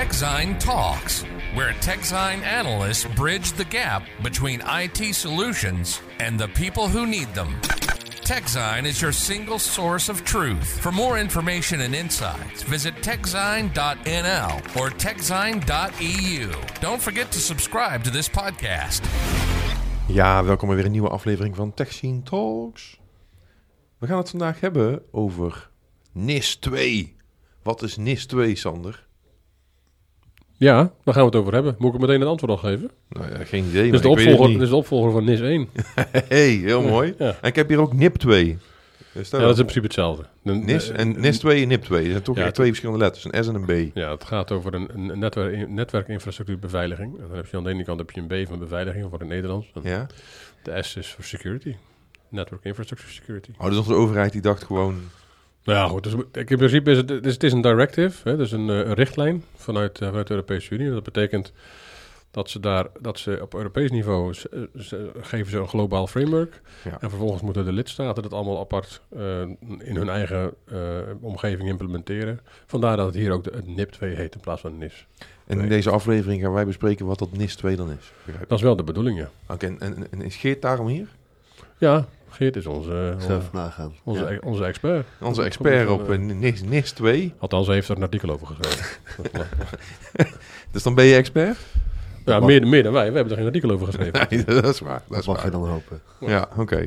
TechZine Talks, where TechZine analysts bridge the gap between IT solutions and the people who need them. TechZine is your single source of truth. For more information and insights, visit techzine.nl or techzine.eu. Don't forget to subscribe to this podcast. Ja, welkom bij weer een nieuwe aflevering van TechScene Talks. We gaan het vandaag hebben over NIS 2. Wat is NIS 2, Sander? Ja, daar gaan we het over hebben. Moet ik meteen het antwoord al geven? Nou ja, geen idee. Is, de opvolger, is de opvolger van NIS 1. hey, heel mooi. Ja. En ik heb hier ook NIP 2. Is dat Ja, dat is in principe hetzelfde. De- NIS, de- en NIS 2 en NIP 2. Dat zijn toch Ja, echt twee verschillende letters. Een S en een B. Ja, het gaat over een, een netwerk, netwerkinfrastructuurbeveiliging. En dan heb je aan de ene kant heb je een B van beveiliging, voor het Nederlands. En Ja? De S is voor security. Network Infrastructure Security. Oh, dus onze overheid die dacht gewoon... Nou ja, goed. Dus, in principe is het, het is, het is een directive, hè, dus een, eh, een richtlijn vanuit, eh, vanuit de Europese Unie. Dat betekent dat ze daar, dat ze op Europees niveau ze- geven ze een globaal framework. Ja. En vervolgens moeten de lidstaten dat allemaal apart eh, in hun eigen omgeving implementeren. Vandaar dat het hier ook de, het NIP 2 heet in plaats van NIS. En in deze aflevering gaan wij bespreken wat dat NIS 2 dan is. Dat is wel de bedoeling, ja. Oké, en, en, en is Geert daarom hier? Ja, Geert is onze, onze, onze, Ja. onze expert. Onze expert op van, eh, NIS, NIS 2. Althans, hij heeft er een artikel over geschreven. Dus dan ben je expert? ja, mag- meer, meer dan wij. We hebben er geen artikel over geschreven. Nee, dat is waar. Dat Dat is mag je waar. dan hopen. Ja, oké.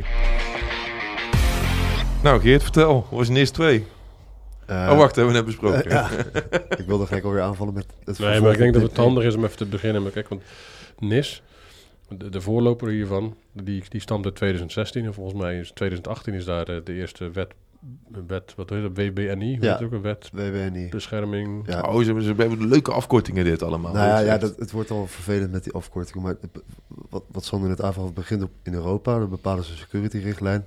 Nou, Geert, vertel. Wat is NIS 2? Eh, oh, wacht, hebben we net besproken. eh, ja. ik wilde gelijk alweer aanvallen met het Nee, maar ik denk dat het handig is om even te beginnen met... Kijk, want NIS, de, de voorloper hiervan, die, die stamt uit 2016. En volgens mij is 2018 is daar eh, de eerste wet, wet wat heet het, WBNI, Ja. ook een wet, WWNI. bescherming. Ja. Oh, ze hebben, ze hebben leuke afkortingen dit allemaal. Nou ja, ja dat, het wordt al vervelend met die afkortingen. Maar wat, wat Sander net het begint op, in Europa. Dan bepalen ze een security-richtlijn.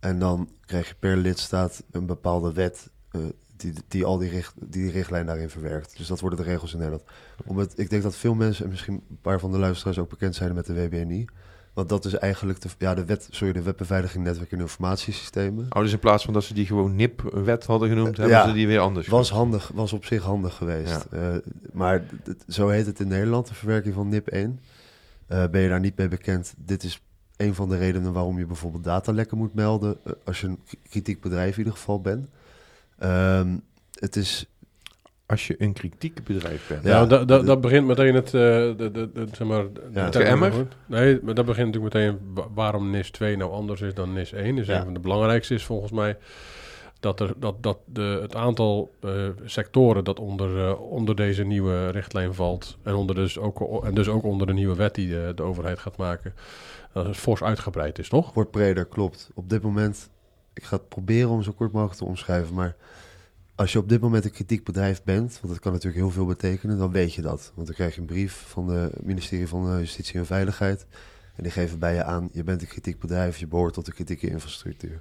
En dan krijg je per lidstaat een bepaalde wet... eh, die, die al die, richt, die richtlijn daarin verwerkt. Dus dat worden de regels in Nederland. Om het, ik denk dat veel mensen, en misschien een paar van de luisteraars ook bekend zijn met de WBNI. Want dat is eigenlijk de, ja, de wet, sorry, de wetbeveiliging netwerk en informatiesystemen. Oh, dus in plaats van dat ze die gewoon NIP-wet hadden genoemd, Eh, hebben ja. ze die weer anders. Was handig, was op zich handig geweest. Eh, maar zo heet het in Nederland, de verwerking van NIP 1. Eh, ben je daar niet mee bekend? Dit is een van de redenen waarom je bijvoorbeeld datalekken moet melden. als je een kritiek bedrijf in ieder geval bent. Ehm, het is Als je een kritiek bedrijf bent. Ja, Ja, dat dat de- dat begint meteen het, eh, de, de, de, zeg maar... Ja. de- emmer? Nee, maar dat begint natuurlijk meteen wa- waarom NIS 2 nou anders is dan NIS 1. Dus Ja. een van de belangrijkste is volgens mij dat, er, dat, dat de, het aantal eh, sectoren dat onder, eh, onder deze nieuwe richtlijn valt en, onder dus ook, en dus ook onder de nieuwe wet die de, de overheid gaat maken, dat het fors uitgebreid is, toch? wordt breder, klopt. Op dit moment, ik ga het proberen om zo kort mogelijk te omschrijven, maar als je op dit moment een kritiek bedrijf bent, want dat kan natuurlijk heel veel betekenen, dan weet je dat. Want dan krijg je een brief van het ministerie van eh, Justitie en Veiligheid en die geven bij je aan, je bent een kritiek bedrijf, je behoort tot de kritieke infrastructuur.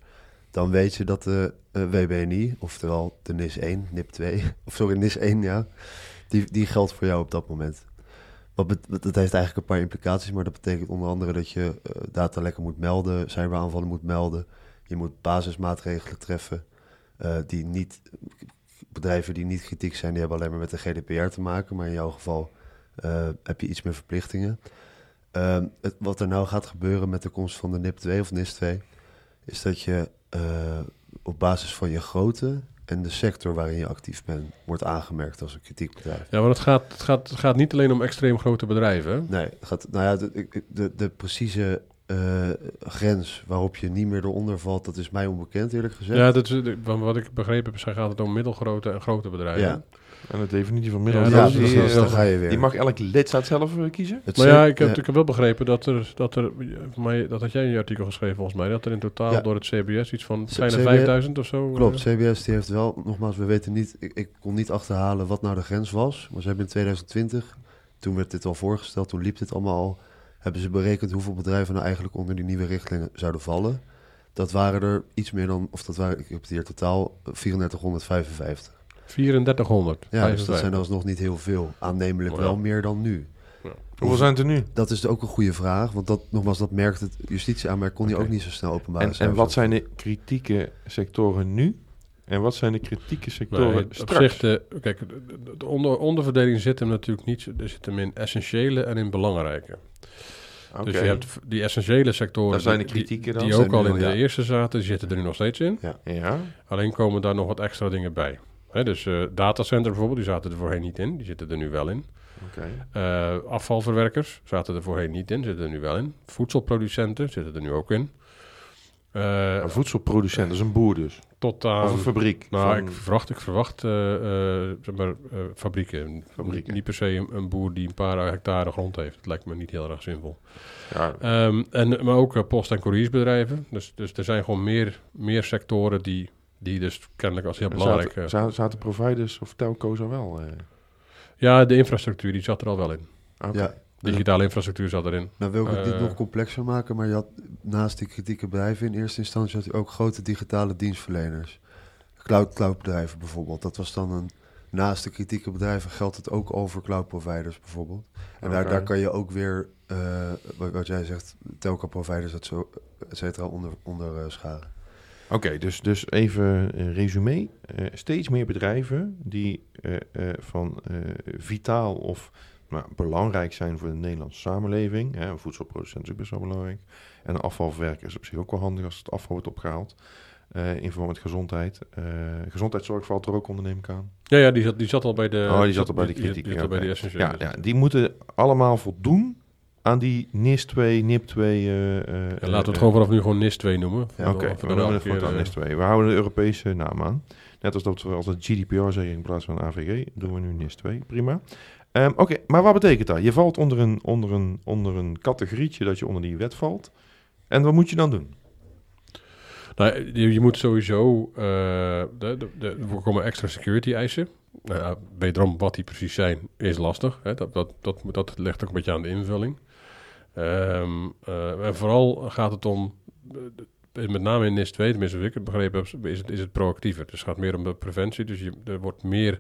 Dan weet je dat de eh, WBNI, oftewel de NIS 1, NIP 2, of sorry, NIS 1, ja, die, die geldt voor jou op dat moment. Wat dat heeft eigenlijk een paar implicaties, maar dat betekent onder andere dat je eh, datalekken moet melden, cyberaanvallen moet melden. Je moet basismaatregelen treffen eh, die niet, bedrijven die niet kritiek zijn, die hebben alleen maar met de GDPR te maken, maar in jouw geval eh, heb je iets meer verplichtingen. Ehm, het, wat er nou gaat gebeuren met de komst van de NIP 2 of NIS 2, is dat je eh, op basis van je grootte en de sector waarin je actief bent, wordt aangemerkt als een kritiekbedrijf. Ja, maar het gaat, het, gaat, het gaat niet alleen om extreem grote bedrijven. hè? Nee, het gaat, nou ja, de, de precieze eh, grens waarop je niet meer eronder valt, dat is mij onbekend eerlijk gezegd. Ja, dat is, van wat ik begrepen heb, gaat het om middelgrote en grote bedrijven. Ja. En de definitie van Ja, middel. Ja, die, is- eh, daar ga je weer. die mag elk lidstaat zelf eh, kiezen? Het Maar ja, ik heb natuurlijk wel begrepen dat er, dat er, voor mij, dat had jij in je artikel geschreven volgens mij, dat er in totaal Ja. door het CBS iets van bijna CBS 5000 of zo. Klopt, eh, CBS die heeft wel, nogmaals, we weten niet, ik, ik kon niet achterhalen wat nou de grens was. Maar ze hebben in 2020, toen werd dit al voorgesteld, toen liep dit allemaal al, hebben ze berekend hoeveel bedrijven nou eigenlijk onder die nieuwe richtlijnen zouden vallen. Dat waren er iets meer dan, of dat waren, ik heb het hier totaal, 3455. 3400. Ja, dus dat zijn alsnog niet heel veel. Aannemelijk Oh ja. wel meer dan nu. Hoeveel zijn het er nu? Dat is ook een goede vraag, want dat, nogmaals, dat merkt het justitie aan, maar kon die ook niet zo snel openbaar. En, en wat zijn de kritieke sectoren nu? En wat zijn de kritieke sectoren op straks? zich, de, kijk, de, de- de onder, onderverdeling zit hem natuurlijk niet... Er zit hem in essentiële en in belangrijke. Oké. Dus je hebt die essentiële sectoren... Daar zijn de die- kritieken dan? Die Zijn ook al in al, de ja. eerste zaten, die zitten er nu nog steeds in. Ja, Alleen komen daar nog wat extra dingen bij. Hè, dus eh datacenter bijvoorbeeld, die zaten er voorheen niet in. Die zitten er nu wel in. oké. Eh, afvalverwerkers zaten er voorheen niet in, zitten er nu wel in. Voedselproducenten zitten er nu ook in. Eh, Een voedselproducent, dat is een boer dus. tot of aan... een fabriek. Nou, van- ik verwacht, ik verwacht eh, eh, zeg maar, fabrieken. Fabrieken. Niet, per se een, een boer die een paar hectare grond heeft. Dat lijkt me niet heel erg zinvol. ja, Ehm, en, maar ook post- en couriersbedrijven. Dus, dus er zijn gewoon meer, meer sectoren die, die dus kennelijk als heel belangrijk... zaten, eh, zaten, zaten providers of telco's er wel? eh? ja, de infrastructuur die zat er al wel in. Ja, Digitale infrastructuur zat erin. nou wil ik het niet Eh. nog complexer maken, maar je had naast die kritieke bedrijven in eerste instantie had je ook grote digitale dienstverleners. Cloud, cloudbedrijven bijvoorbeeld. Dat was dan een, naast de kritieke bedrijven geldt het ook voor cloud providers bijvoorbeeld. En daar, daar kan je ook weer, eh, wat, wat jij zegt, telco providers, et, zo, et cetera, onder, onder eh, scharen. Oké, dus, dus even een resume. Steeds meer bedrijven die van vitaal of nou, belangrijk zijn voor de Nederlandse samenleving. Hè, een voedselproducent is ook best wel belangrijk. En een afvalverwerker is op zich ook wel handig als het afval wordt opgehaald. Eh, in verband met gezondheid. Eh, gezondheidszorg valt er ook onder, neem ik aan. Ja, ja die, zat, die zat al bij de... oh, die zat er bij de kritiek. Die, die ja, zat al bij oké. de essentiële. ja, ja, die moeten allemaal voldoen aan die NIS 2, NIP 2. eh, eh, Ja, laten we eh, het gewoon vanaf nu gewoon NIS 2 noemen. Ja, Oké, Voor we noemen het voortaan eh, NIS 2. We houden de Europese naam aan. Net als dat we altijd GDPR zeggen in plaats van AVG, doen we nu NIS 2. Prima. Ehm, Oké, maar wat betekent dat? Je valt onder een, onder, een, onder een categorietje dat je onder die wet valt. En wat moet je dan doen? Nou, je, je moet sowieso... eh, de, extra security eisen. Nou, wederom wat die precies zijn, is lastig. Hè? Dat, dat, dat, dat ligt ook een beetje aan de invulling. Ehm, eh, en vooral gaat het om... eh, met name in NIS 2, tenminste als ik het begrepen heb, is het, is het proactiever. Dus het gaat meer om de preventie. Dus je, er wordt meer,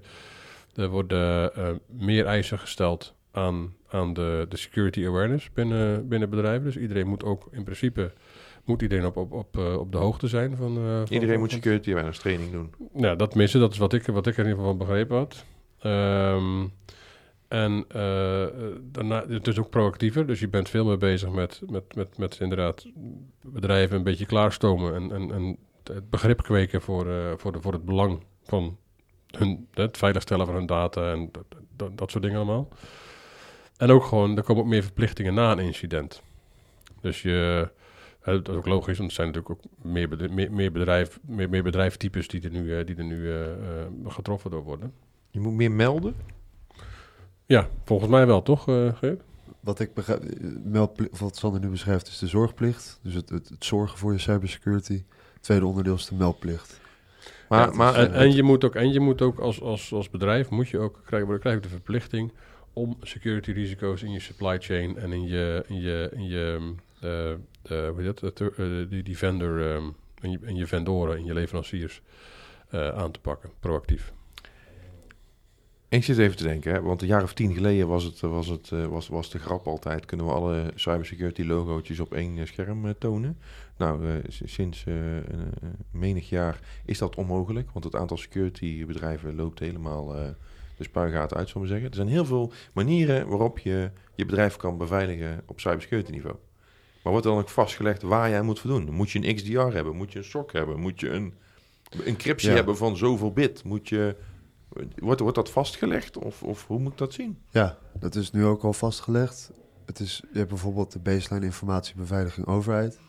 er worden eh, meer eisen gesteld aan, aan de, de security awareness binnen, binnen bedrijven. Dus iedereen moet ook in principe moet iedereen op, op, op, eh, op de hoogte zijn van. eh, van Iedereen moet security awareness training doen. nou, dat missen, dat is wat ik, wat ik er in ieder geval van begrepen had. Ehm, en daarna, het is ook proactiever, dus je bent veel meer bezig met, met, met, met inderdaad bedrijven een beetje klaarstomen en, en, en het begrip kweken voor, voor, de, voor het belang van hun, het veiligstellen van hun data en dat, dat, soort dingen allemaal. En ook gewoon, er komen ook meer verplichtingen na een incident. Dus je, dat is ook logisch, want er zijn natuurlijk ook meer, bedrijf, meer, meer, bedrijf, meer, meer bedrijftypes die er nu, eh, die er nu eh, eh, getroffen door worden. Je moet meer melden. Ja, volgens mij wel, toch, eh Geert? Wat ik begrijp, wat Sander nu beschrijft, is de zorgplicht. Dus het, het, het zorgen voor je cybersecurity. Het tweede onderdeel is de meldplicht. Maar, maar En, en je moet ook, en je moet ook als, als, als bedrijf, moet je ook, krijg, je- krijg je de verplichting om security risico's in je supply chain en in je, in je, in je eh, eh, hoe heet dat, Eh, die, die vendor, ehm, in, je, in je vendoren, in je leveranciers eh, aan te pakken, proactief. Ik zit even te denken, hè, want een jaar of tien geleden was, het, was, het, eh, was, was de grap altijd... kunnen we alle cybersecurity logootjes op één eh, scherm eh, tonen. Nou, eh, sinds eh, eh, menig jaar is dat onmogelijk... want het aantal security bedrijven loopt helemaal eh, de spuigaten uit, zullen we zeggen. Er zijn heel veel manieren waarop je je bedrijf kan beveiligen op cybersecurity niveau. Maar wordt dan ook vastgelegd waar jij moet voldoen? Moet je een XDR hebben? Moet je een SOC hebben? Moet je een encryptie Ja. hebben van zoveel bit? Moet je... Wordt, wordt dat vastgelegd of, of hoe moet ik dat zien? Ja, dat is nu ook al vastgelegd. Het is, je hebt bijvoorbeeld de baseline informatiebeveiliging overheid.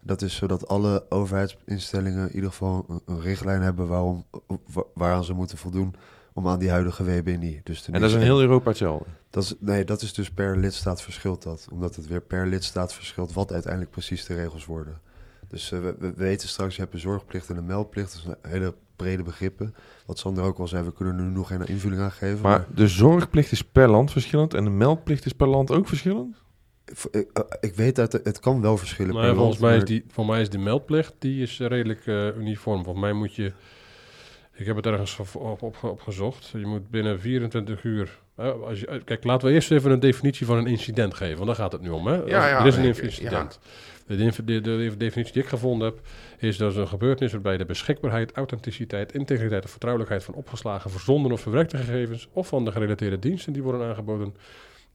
Dat is zodat alle overheidsinstellingen in ieder geval een, een richtlijn hebben waarom, wa- waaraan ze moeten voldoen om aan die huidige WBNI. Dus En dat is in heel Europa hetzelfde. Dat is, nee, dat is dus per lidstaat verschilt dat. Omdat het weer per lidstaat verschilt wat uiteindelijk precies de regels worden. Dus eh, we, we weten straks, je hebt een zorgplicht en een meldplicht. Dat zijn hele brede begrippen. Wat Sander ook al zei, we kunnen er nu nog geen invulling aan geven. Maar de zorgplicht is per land verschillend en de meldplicht is per land ook verschillend? ik, eh, ik weet dat het, het kan wel verschillen Maar per volgens land, mij is, die, voor mij is de meldplicht die is eh, redelijk eh, uniform. Volgens mij moet je Ik heb het ergens op, op, opgezocht. Je moet binnen 24 uur... eh, als je, eh, kijk, laten we eerst even een definitie van een incident geven. Want daar gaat het nu om. Hè? Ja, ja, er is een incident. De, de, de, de definitie die ik gevonden heb... is dat er een gebeurtenis waarbij de beschikbaarheid, authenticiteit... integriteit en vertrouwelijkheid van opgeslagen, verzonden of verwerkte gegevens... of van de gerelateerde diensten die worden aangeboden...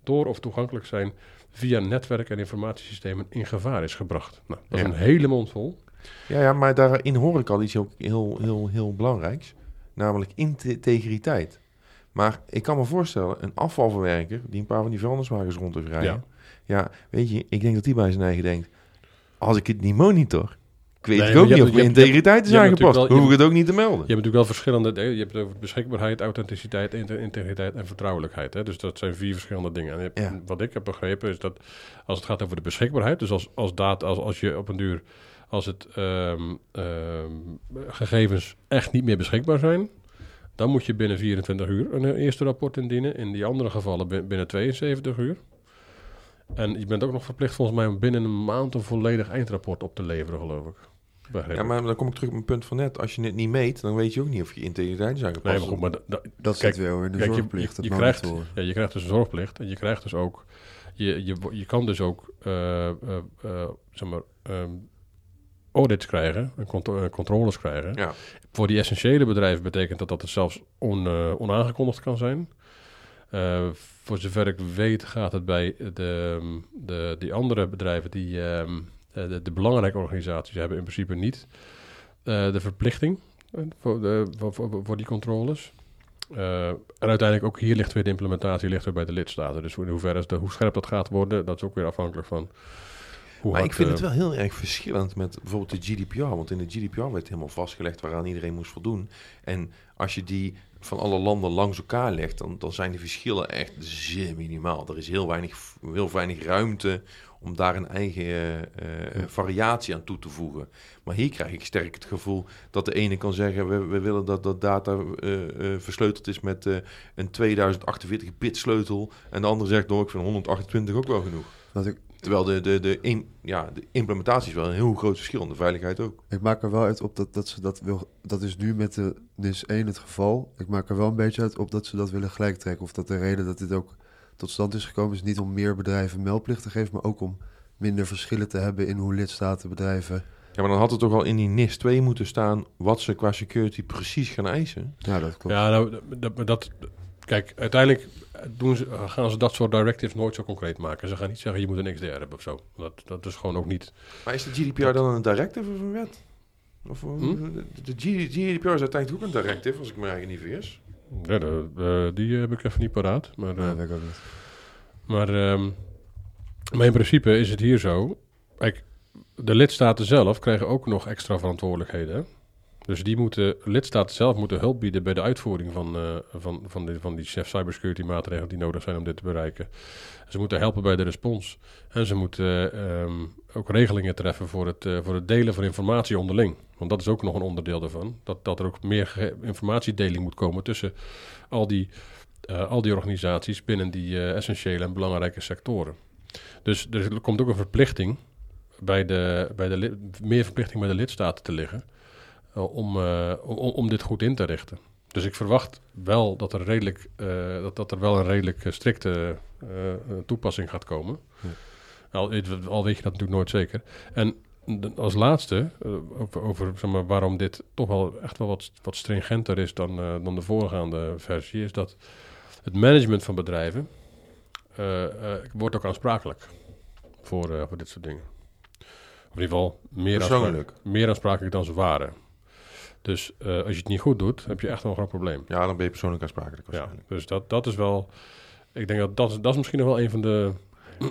door of toegankelijk zijn via netwerk- en informatiesystemen in gevaar is gebracht. Nou, dat is een hele mond vol. Ja, ja, maar daarin hoor ik al iets heel, heel, heel, heel belangrijks. Namelijk integriteit. Maar ik kan me voorstellen, een afvalverwerker die een paar van die vuilniswagens rond heeft rijden. Ja. weet je, ik denk dat die bij zijn eigen denkt, als ik het niet monitor, ik weet Nee, ik ook niet hebt- of mijn integriteit is aangepast. wel- Hoef ik het ook niet te melden. Je hebt natuurlijk wel verschillende... eh, Je hebt het over beschikbaarheid, authenticiteit, inte- integriteit en vertrouwelijkheid. Hè? Dus dat zijn vier verschillende dingen. En hebt- Ja. wat ik heb begrepen is dat als het gaat over de beschikbaarheid... dus als, als, data, als, als je op een duur... als het ehm, ehm, gegevens echt niet meer beschikbaar zijn... dan moet je binnen 24 uur een eerste rapport indienen. In die andere gevallen bin- binnen 72 uur. En je bent ook nog verplicht volgens mij om binnen een maand een volledig eindrapport op te leveren, geloof ik. Ja, maar dan kom ik terug op mijn punt van net. Als je het niet meet, dan weet je ook niet of je integriteit is aangepast. Nee, maar goed, maar da- da- Dat Kijk, zit weer in de kijk, je- zorgplicht. je, krijgt, ja, je krijgt dus een zorgplicht en je krijgt dus ook, je, je, je kan dus ook, eh, eh, eh, zeg maar, ehm, audits krijgen, en eh, controles krijgen. Ja. Voor die essentiële bedrijven betekent dat dat het zelfs on, eh, onaangekondigd kan zijn. Eh, voor zover ik weet gaat het bij de, de, die andere bedrijven, die, ehm, eh, de, de belangrijke organisaties, hebben in principe niet de verplichting voor, de, voor, voor, die controles. Eh, en uiteindelijk ook hier ligt weer de implementatie ligt weer bij de lidstaten. Dus in hoeverre is de, hoe scherp dat gaat worden, dat is ook weer afhankelijk van Maar ik vind eh, het wel heel erg verschillend met bijvoorbeeld de GDPR. Want in de GDPR werd helemaal vastgelegd waaraan iedereen moest voldoen. En als je die van alle landen langs elkaar legt, dan, dan zijn die verschillen echt zeer minimaal. Er is heel weinig, heel weinig ruimte om daar een eigen eh, eh, variatie aan toe te voegen. Maar hier krijg ik sterk het gevoel dat de ene kan zeggen... we, we willen dat dat data eh, eh, versleuteld is met eh, een 2048 bit sleutel. En de andere zegt, door ik vind 128 ook wel genoeg. Want ik, Terwijl de, de, de, im- ja, de implementatie is wel een heel groot verschil. En de veiligheid ook. ik maak er wel uit op dat, dat ze dat wil. Dat is nu met de NIS 1 het geval. Ik maak er wel een beetje uit op dat ze dat willen gelijk trekken. Of dat de reden dat dit ook tot stand is gekomen is niet om meer bedrijven meldplicht te geven, maar ook om minder verschillen te hebben in hoe lidstaten bedrijven. Ja, maar dan had het toch al in die NIS 2 moeten staan... wat ze qua security precies gaan eisen. Ja, dat klopt. Ja, nou, dat, dat, dat- kijk, uiteindelijk doen ze, gaan ze dat soort directives nooit zo concreet maken. Ze gaan niet zeggen, je moet een XDR hebben of zo. Dat, dat is gewoon ook niet... Maar is de GDPR dan een directive of een wet? Of, eh, Hm? de, GDPR is uiteindelijk ook een directive, als ik me eigenlijk niet vergis. Ja, de- de- die heb ik even niet paraat. Maar, Ja, eh, ik ook niet. maar, ehm, maar in principe is het hier zo... Kijk, de lidstaten zelf krijgen ook nog extra verantwoordelijkheden. Dus die moeten, lidstaten zelf moeten hulp bieden bij de uitvoering van, eh, van, van, die, van die cybersecurity maatregelen die nodig zijn om dit te bereiken. Ze moeten helpen bij de respons. En ze moeten ehm, ook regelingen treffen voor het, eh, voor het delen van informatie onderling. Want dat is ook nog een onderdeel daarvan. Dat, dat er ook meer informatiedeling moet komen tussen al die, eh, al die organisaties binnen die essentiële en belangrijke sectoren. Dus er komt ook een verplichting bij de, bij de meer verplichting bij de lidstaten te liggen om, eh, om, om dit goed in te richten. Dus ik verwacht wel dat er, redelijk, eh, dat, dat er wel een redelijk eh, strikte eh, eh, toepassing gaat komen. Ja. Al, al weet je dat natuurlijk nooit zeker. En als laatste, eh, over, over zeg maar, waarom dit toch wel echt wel wat, wat stringenter is dan, eh, dan de voorgaande versie, is dat het management van bedrijven eh, eh, wordt ook aansprakelijk voor, eh, voor dit soort dingen. Of in ieder geval meer, Persoonlijk. aansprak- meer aansprakelijk dan ze waren. Dus eh, als je het niet goed doet, heb je echt wel een groot probleem. Ja, dan ben je persoonlijk aansprakelijk Ja, dus dat, dat is wel... Ik denk dat dat, is- dat is misschien nog wel een van de...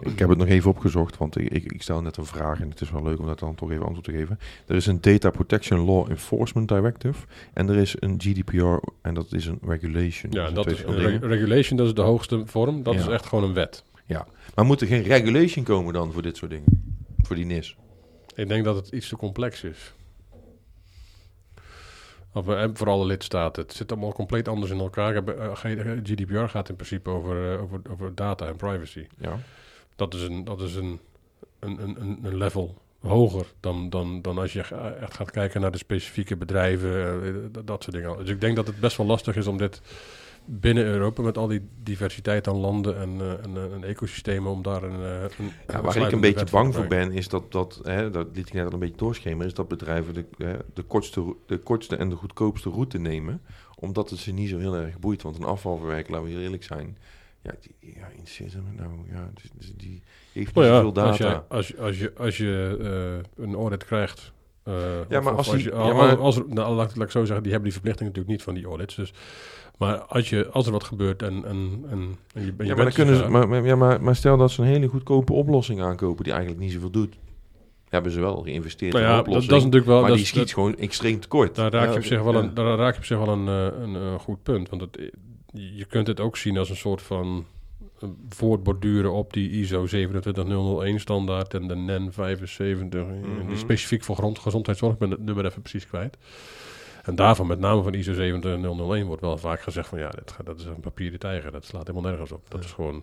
Ik heb het nog even opgezocht, want ik, ik, ik stel net een vraag en het is wel leuk om dat dan toch even antwoord te geven. Er is een Data Protection Law Enforcement Directive en er is een GDPR en dat is een regulation. Ja, dat is, reg- dingen. regulation, dat is de hoogste vorm. Dat Ja. is echt gewoon een wet. Maar moet er geen regulation komen dan voor dit soort dingen? Voor die NIS? Ik denk dat het iets te complex is. Of, eh, en voor alle lidstaten. Het zit allemaal compleet anders in elkaar. Heb, eh, GDPR gaat in principe over, eh, over, over data en privacy. Ja. Dat is een, dat is een, een, een, een- level hoger dan, dan, dan als je echt gaat kijken naar de specifieke bedrijven, eh, dat soort dingen. Dus ik denk dat het best wel lastig is om dit binnen Europa met al die diversiteit aan landen en, uh, en, uh, en, ecosystemen om daar een. Uh, een ja, waar ik een beetje bang voor ben, is dat, dat, hè, dat liet ik net al een beetje doorschemeren, is dat bedrijven de, de, kortste, de kortste en de goedkoopste route nemen, omdat het ze niet zo heel erg boeit. Want een afvalverwerker, laten we heel eerlijk zijn, ja, die, ja, interesseert hem nou, ja, dus, die heeft niet nou ja, zoveel data. Als je, als je, als je, als je een audit krijgt. ja, maar als, als, die, je, ja, maar, als, nou, laat, laat ik zo zeggen, die hebben die verplichting natuurlijk niet van die audits. Dus maar als, je, als er wat gebeurt en, en, en, en je, je ja, maar, dan kunnen ze, maar, maar, ja, maar, maar stel dat ze een hele goedkope oplossing aankopen die eigenlijk niet zoveel doet. Hebben ze wel geïnvesteerd nou in ja, een oplossing, dat, dat is natuurlijk wel, maar dat die schiet dat- gewoon extreem tekort. Daar raak, je op zich wel ja. een, daar raak je op zich wel een, een, eh, goed punt. Want het, je kunt het ook zien als een soort van eh, voortborduren op die ISO 27001 standaard en de NEN 75, eh, Mhm. die specifiek voor grond, gezondheidszorg. Ik ben het nummer even precies kwijt. En daarvan, met name van ISO 27001, wordt wel vaak gezegd van ja, dat, gaat- dat is een papieren tijger. Dat slaat helemaal nergens op. Dat is gewoon,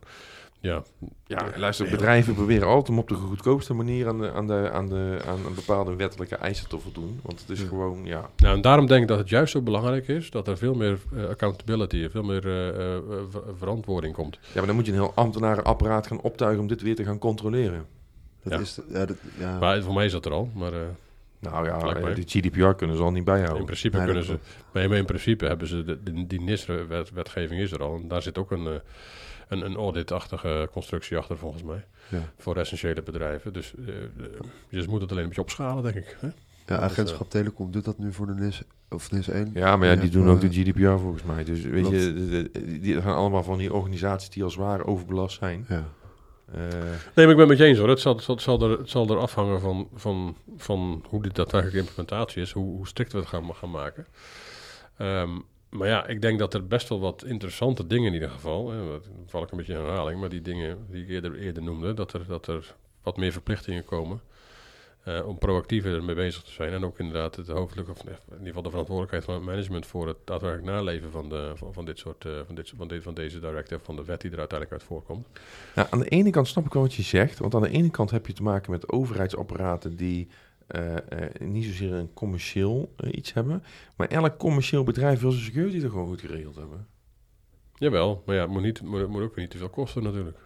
ja, Ja, luister, bedrijven proberen altijd om op de goedkoopste manier aan, de, aan, de, aan, de, aan een bepaalde wettelijke eisen te voldoen. Want het is Ja. gewoon, ja, Nou, en daarom denk ik dat het juist zo belangrijk is dat er veel meer eh, accountability en veel meer eh, eh, ver- verantwoording komt. ja, maar dan moet je een heel ambtenarenapparaat gaan optuigen om dit weer te gaan controleren. Dat Ja. is, de- ja, dat, ja. Maar voor mij is dat er al, maar eh, Nou ja, Blijkbaar. eh, die GDPR kunnen ze al niet bijhouden. in principe Nee, kunnen ze... Maar in principe hebben ze... De, de- die NISR-wetgeving is er al. En daar zit ook een, eh, een, een audit-achtige constructie achter, volgens mij. Ja. Voor essentiële bedrijven. Dus eh, je moet het alleen een beetje opschalen, denk ik. Hè? Ja, is, agentschap Telecom doet dat nu voor de NIS, of NIS 1. Ja, maar ja, die Ja, doen ook de GDPR volgens mij. Dus weet je, de- de- die gaan allemaal van die organisaties die al zwaar overbelast zijn. Ja. Eh, Nee, maar ik ben met je eens hoor. Het zal, zal, zal, er, het zal er afhangen van, van, van hoe dit daadwerkelijk implementatie is. Hoe, hoe strikt we het gaan, gaan maken. Ehm, maar ja, ik denk dat er best wel wat interessante dingen in ieder geval... Hè, dan val ik een beetje in herhaling... maar die dingen die ik eerder, eerder noemde... Dat er, dat er wat meer verplichtingen komen... eh, om proactiever ermee bezig te zijn. En ook inderdaad het hoofdelijke... of in ieder geval de verantwoordelijkheid van het management... voor het daadwerkelijk naleven van, de, van, van dit soort... eh, van, dit, van, dit, van deze directive... van de wet die er uiteindelijk uit voorkomt. Nou, aan de ene kant snap ik wel wat je zegt. Want aan de ene kant heb je te maken met overheidsapparaten die eh, niet zozeer een commercieel iets hebben. Maar elk commercieel bedrijf wil zijn security er gewoon goed geregeld hebben. Jawel, maar ja, het moet, niet, moet, moet ook weer niet te veel kosten natuurlijk.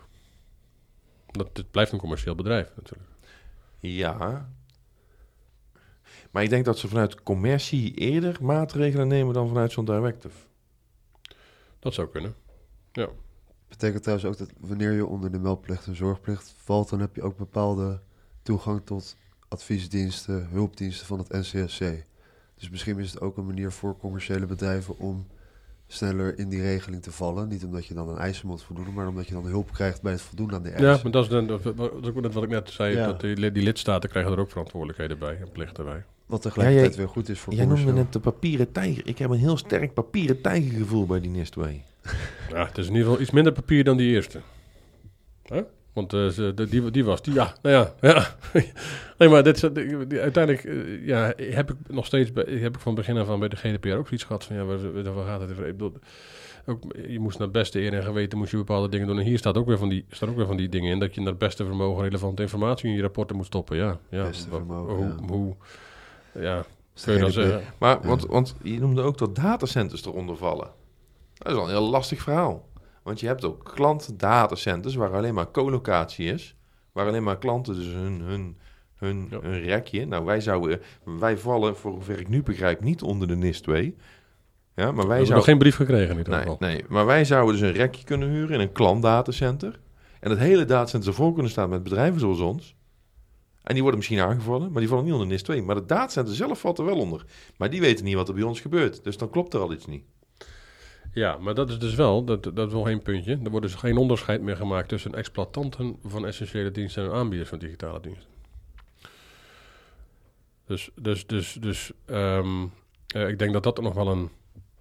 Dat, het blijft een commercieel bedrijf natuurlijk. Ja. Maar ik denk dat ze vanuit commercie eerder maatregelen nemen dan vanuit zo'n directive. Dat zou kunnen. Betekent trouwens ook dat wanneer je onder de meldplicht en zorgplicht valt, dan heb je ook bepaalde toegang tot adviesdiensten, hulpdiensten van het NCSC. Dus misschien is het ook een manier voor commerciële bedrijven om sneller in die regeling te vallen. Niet omdat je dan aan eisen moet voldoen, maar omdat je dan hulp krijgt bij het voldoen aan die eisen. Ja, maar dat is, dan, dat, dat is ook net wat ik net zei. Ja. Dat die, li- die lidstaten krijgen er ook verantwoordelijkheden bij en plichten bij. Wat tegelijkertijd Ja, jij- weer goed is voor Jij noemde net de papieren tijger. Ik heb een heel sterk papieren tijgergevoel bij die 2. Ja, het is in ieder geval iets minder papier dan die eerste. Huh? Want eh, ze- de- die, die was, die, ja, nou ja, ja. nee, maar dit, is- die, die- uiteindelijk eh, ja, heb ik nog steeds, bij, heb ik van begin af aan bij de GDPR ook zoiets gehad van, ja, waar, waar gaat het over? Ik bedoel, ook, je moest naar het beste eer en geweten moest je bepaalde dingen doen. En hier staat ook weer van die, staan ook weer van die dingen in, dat je naar het beste vermogen relevante informatie in je rapporten moet stoppen. Ja, ja. Beste vermogen, hoe, ja. hoe, ja, kun je dan zeggen? Maar, want, want je noemde ook dat datacenters eronder vallen. Dat is wel een heel lastig verhaal. Want je hebt ook klantdatacenters waar alleen maar colocatie is. Waar alleen maar klanten dus hun, hun, hun, Ja. hun rekje... Nou, wij, zouden, wij vallen, voor hoever ik nu begrijp, niet onder de NIS 2. Ja, maar wij hebben nog zouden... geen brief gekregen ieder Nee, nee, maar wij zouden dus een rekje kunnen huren in een klantdatacenter. En het hele datacenter ervoor kunnen staan met bedrijven zoals ons. En die worden misschien aangevallen, maar die vallen niet onder NIS 2. Maar het datacenter zelf valt er wel onder. Maar die weten niet wat er bij ons gebeurt. Dus dan klopt er al iets niet. Ja, maar dat is dus wel, dat, dat is wel één puntje. Er wordt dus geen onderscheid meer gemaakt tussen exploitanten van essentiële diensten en aanbieders van digitale diensten. Dus, dus, dus, dus ehm, eh, ik denk dat dat nog wel een,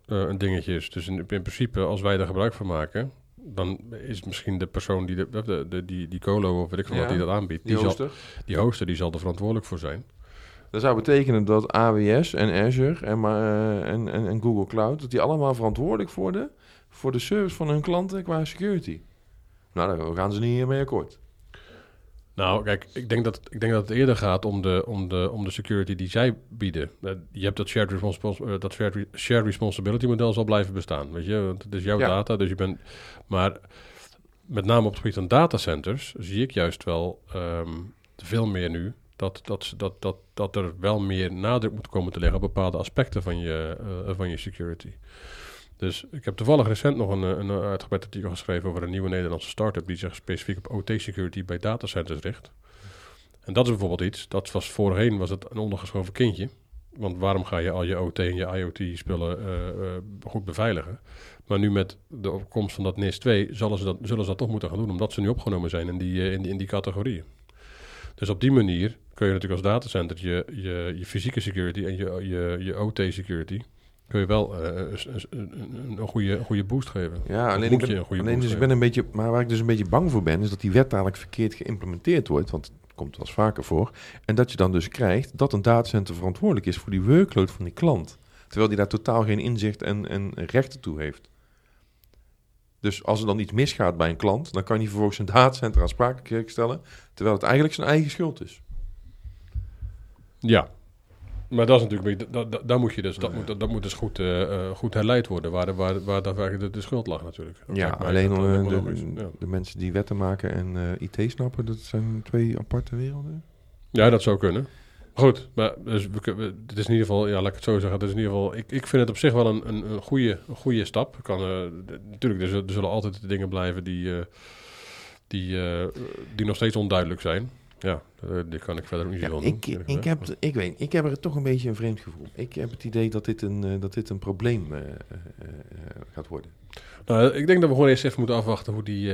eh, een dingetje is. Dus in, in principe, als wij er gebruik van maken, dan is misschien de persoon die, de, de, de- die, die colo of weet ik veel wat die dat aanbiedt, Die die, zal, die hoster, die zal er verantwoordelijk voor zijn. Dat zou betekenen dat AWS en Azure en, eh, en, en, en Google Cloud... dat die allemaal verantwoordelijk worden voor de service van hun klanten qua security. Nou, daar gaan ze niet mee akkoord. Nou, kijk, ik denk dat, ik denk dat het eerder gaat om de, om de, om de security die zij bieden. Eh, Je hebt dat shared, respons- eh, dat shared, re- shared responsibility model zal blijven bestaan. Weet je, want het is jouw Ja. data, dus je bent. Maar met name op het gebied van datacenters zie ik juist wel ehm, veel meer nu dat, dat, dat, dat, dat er wel meer nadruk moet komen te leggen op bepaalde aspecten van je, eh, van je security. Dus ik heb toevallig recent nog een, eh, een uitgebreid artikel geschreven over een nieuwe Nederlandse start-up die zich specifiek op OT-security bij datacenters richt. En dat is bijvoorbeeld iets, dat was voorheen was het een ondergeschoven kindje. Want waarom ga je al je OT en je IoT-spullen eh, goed beveiligen? Maar nu met de opkomst van dat NIS 2 zullen ze dat, zullen ze dat toch moeten gaan doen, omdat ze nu opgenomen zijn in die, in die, in die categorieën. Dus op die manier kun je natuurlijk als datacenter je, je, je fysieke security en je, je, je OT-security kun je wel eh, een, een, goede, een goede boost geven. Ja, alleen, ik ben, een goede alleen dus ik ben een beetje, maar waar ik dus een beetje bang voor ben, is dat die wet dadelijk verkeerd geïmplementeerd wordt, want het komt wel eens vaker voor. En dat je dan dus krijgt dat een datacenter verantwoordelijk is voor die workload van die klant, terwijl die daar totaal geen inzicht en, en rechten toe heeft. Dus als er dan iets misgaat bij een klant, dan kan hij vervolgens een datacenter aansprakelijk stellen, terwijl het eigenlijk zijn eigen schuld is. Ja. Maar dat is natuurlijk, dat, dat, daar moet je dus, dat, moet, dat, dat moet dus goed, eh, eh, goed herleid worden, waar, de, waar, waar de, de schuld lag natuurlijk. Dat Ja, alleen eh, de, logisch, ja. de mensen die wetten maken en IT snappen, dat zijn twee aparte werelden. Ja, dat zou kunnen. Goed, maar dus we, het is in ieder geval, ja, laat ik het zo zeggen. Het is in ieder geval, ik, ik vind het op zich wel een, een, een, goede, een goede stap. Kan, eh, natuurlijk, er zullen, er zullen altijd dingen blijven die, eh, die, eh, die nog steeds onduidelijk zijn. Ja, die kan ik verder ook niet Ja, doen. ik, ik, heb, ik, weet, ik heb er toch een beetje een vreemd gevoel. Ik heb het idee dat dit een, dat dit een probleem gaat worden. Nou, ik denk dat we gewoon eerst even moeten afwachten hoe die,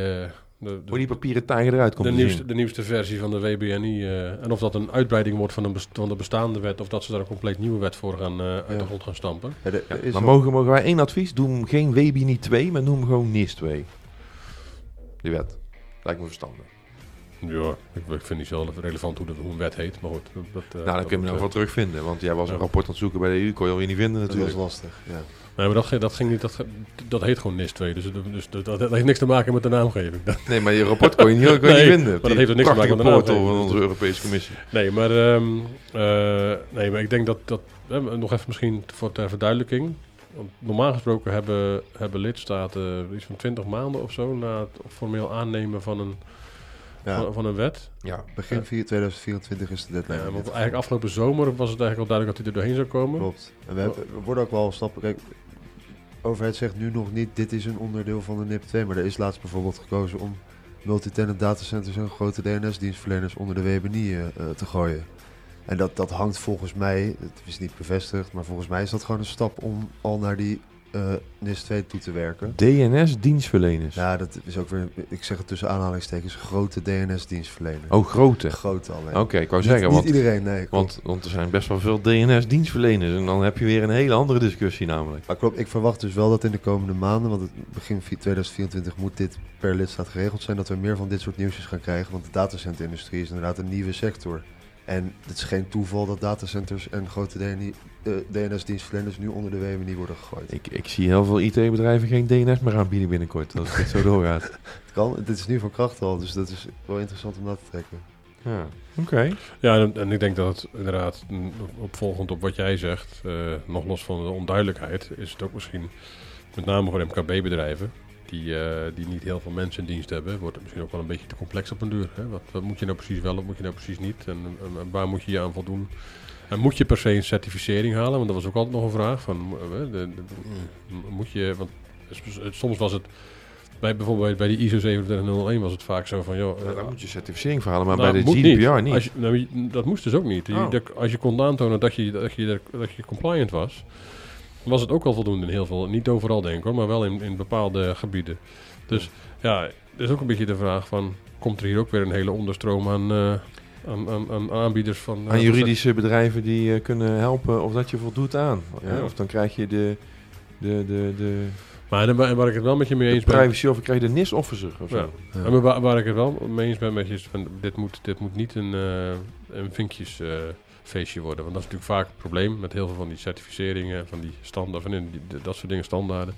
de, de, Hoe die papieren tijger eruit komt de, te nieuwste, zien. de nieuwste versie van de WBNI. eh, en of dat een uitbreiding wordt van, een best- van de bestaande wet. Of dat ze daar een compleet nieuwe wet voor gaan, eh, uit Ja. de grond gaan stampen. Ja, maar wel- mogen, mogen wij één advies? Doe geen Webini 2, maar noem hem gewoon NIS 2. Die wet. Lijkt me verstandig. Ja, ik, ik vind niet zelf relevant hoe, de, hoe een wet heet. Maar goed. Dat, dat, eh, nou, dan dat kun je hem nog wel terugvinden. Want jij was een rapport aan het zoeken bij de EU. Kon je alweer niet vinden dat was natuurlijk. lastig, ja. Nee, maar dat, ging- dat ging niet. Dat, dat heet gewoon NIS 2. Dus, het- dus dat, dat heeft niks te maken met de naamgeving. Nee, maar je rapport kon je niet, kon je Nee, niet vinden. maar dat heeft er niks te maken met de portal van naamgeving. onze Europese Commissie. Nee, maar, ehm, eh, nee, maar ik denk dat, dat eh, nog even misschien voor ter verduidelijking. Want normaal gesproken hebben, hebben lidstaten iets van 20 maanden of zo na het formeel aannemen van een, ja. van, van een wet. Ja. Begin 4 2024 is de deadline. Want eigenlijk afgelopen zomer was het eigenlijk al duidelijk dat hij er doorheen zou komen. Klopt. En we, hebben- we worden ook wel stappen. Kijk, de overheid zegt nu nog niet: dit is een onderdeel van de NIP 2. Maar er is laatst bijvoorbeeld gekozen om multi-tenant datacenters en grote DNS-dienstverleners onder de WBNI eh, eh, te gooien. En dat, dat hangt volgens mij, het is niet bevestigd, maar volgens mij is dat gewoon een stap om al naar die NIS 2 toe te werken. DNS-dienstverleners. Ja, dat is ook weer, ik zeg het tussen aanhalingstekens, grote DNS-dienstverlener. Oh, grote. Grote alleen. Oké, ik wou Niet- zeggen, niet want, iedereen, nee. klopt. want, want er zijn best wel veel DNS-dienstverleners. En dan heb je weer een hele andere discussie namelijk. Maar klopt, ik verwacht dus wel dat in de komende maanden, want het begin vi- 2024 moet dit per lidstaat geregeld zijn, dat we meer van dit soort nieuwsjes gaan krijgen. Want de datacenter-industrie is inderdaad een nieuwe sector. En het is geen toeval dat datacenters en grote DNI eh, DNS-dienstverleners nu onder de WMNI worden gegooid. Ik, ik zie heel veel IT-bedrijven geen DNS meer aanbieden binnenkort. Als dit zo doorgaat. Het kan, dit is nu van kracht al, dus dat is wel interessant om dat te trekken. Ja, oké. Ja, en, en ik denk dat het inderdaad, mm, opvolgend op wat jij zegt, eh, nog los van de onduidelijkheid, is het ook misschien met name voor MKB-bedrijven, die, eh, die niet heel veel mensen in dienst hebben, wordt het misschien ook wel een beetje te complex op een duur. Hè? Wat, wat moet je nou precies wel, wat moet je nou precies niet? En, en- en waar moet je je aan voldoen? En moet je per se een certificering halen? Want dat was ook altijd nog een vraag. Van, eh, de, de- de- moet je, want soms was het, bij, bijvoorbeeld bij die ISO 27001 was het vaak zo van, joh, Ja, eh, daar moet je certificering voor halen, maar nou, bij de GDPR niet. Als je, nou, dat moest dus ook niet. Je- Oh. dat- als je kon aantonen dat je, dat, je, dat je compliant was, was het ook al voldoende in heel veel. Niet overal denk ik hoor, maar wel in, in bepaalde gebieden. Dus ja, er is ook een beetje de vraag van, komt er hier ook weer een hele onderstroom aan, eh, aan, aan, aan aanbieders van... eh, Aan juridische bedrijven die eh, kunnen helpen of dat je voldoet aan. Ja. Of dan krijg je de, de, de, de, Maar waar, ik het wel met je mee eens ben... privacy of krijg je de NIS officer of. Ja. Ja, waar, waar ik het wel mee eens ben met je is van dit moet, dit moet niet een, een vinkjesfeestje worden. Want dat is natuurlijk vaak het probleem met heel veel van die certificeringen, van die standaard, van die, die- dat soort dingen, standaarden.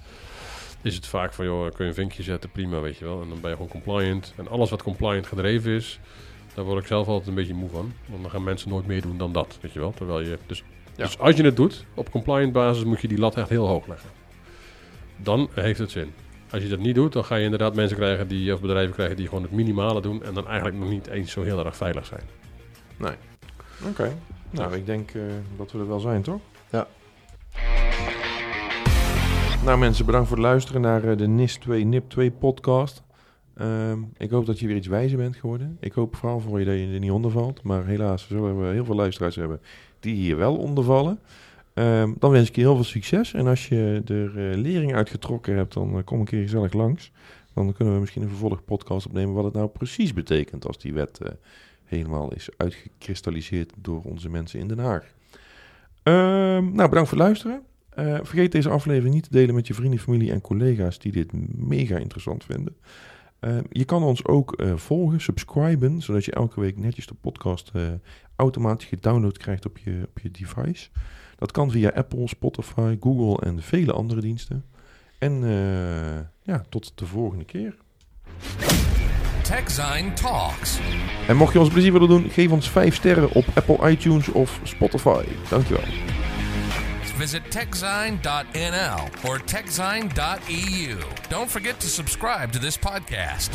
Is het vaak van, joh, kun je een vinkje zetten, prima, weet je wel. En dan ben je gewoon compliant. En alles wat compliant gedreven is, Daar word ik zelf altijd een beetje moe van. Want dan gaan mensen nooit meer doen dan dat, weet je wel. Terwijl je, dus, Ja. dus als je het doet, op compliant basis moet je die lat echt heel hoog leggen. Dan heeft het zin. Als je dat niet doet, dan ga je inderdaad mensen krijgen die, of bedrijven krijgen die gewoon het minimale doen en dan eigenlijk nog niet eens zo heel erg veilig zijn. Oké. Nou, ik denk eh, dat we er wel zijn, toch? Ja. Nou mensen, bedankt voor het luisteren naar eh, de NIS 2 NIP 2 podcast. Ehm, ik hoop dat je weer iets wijzer bent geworden. Ik hoop vooral voor je dat je er niet onder valt. Maar helaas zullen we heel veel luisteraars hebben die hier wel onder vallen. Ehm, dan wens ik je heel veel succes. En als je er eh, lering uit getrokken hebt, dan kom een keer gezellig langs. Dan kunnen we misschien een vervolgpodcast opnemen wat het nou precies betekent als die wet helemaal is uitgekristalliseerd door onze mensen in Den Haag. Ehm, nou, bedankt voor het luisteren. Eh, vergeet deze aflevering niet te delen met je vrienden, familie en collega's die dit mega interessant vinden. Ehm, je kan ons ook eh, volgen, subscriben, zodat je elke week netjes de podcast eh, automatisch gedownload krijgt op je, op je device. Dat kan via Apple, Spotify, Google en vele andere diensten. En ja, tot de volgende keer. TechZine Talks. En mocht je ons plezier willen doen, geef ons 5 sterren op Apple iTunes of Spotify. Dankjewel. Visit techzine.nl or techzine.eu. Don't forget to subscribe to this podcast.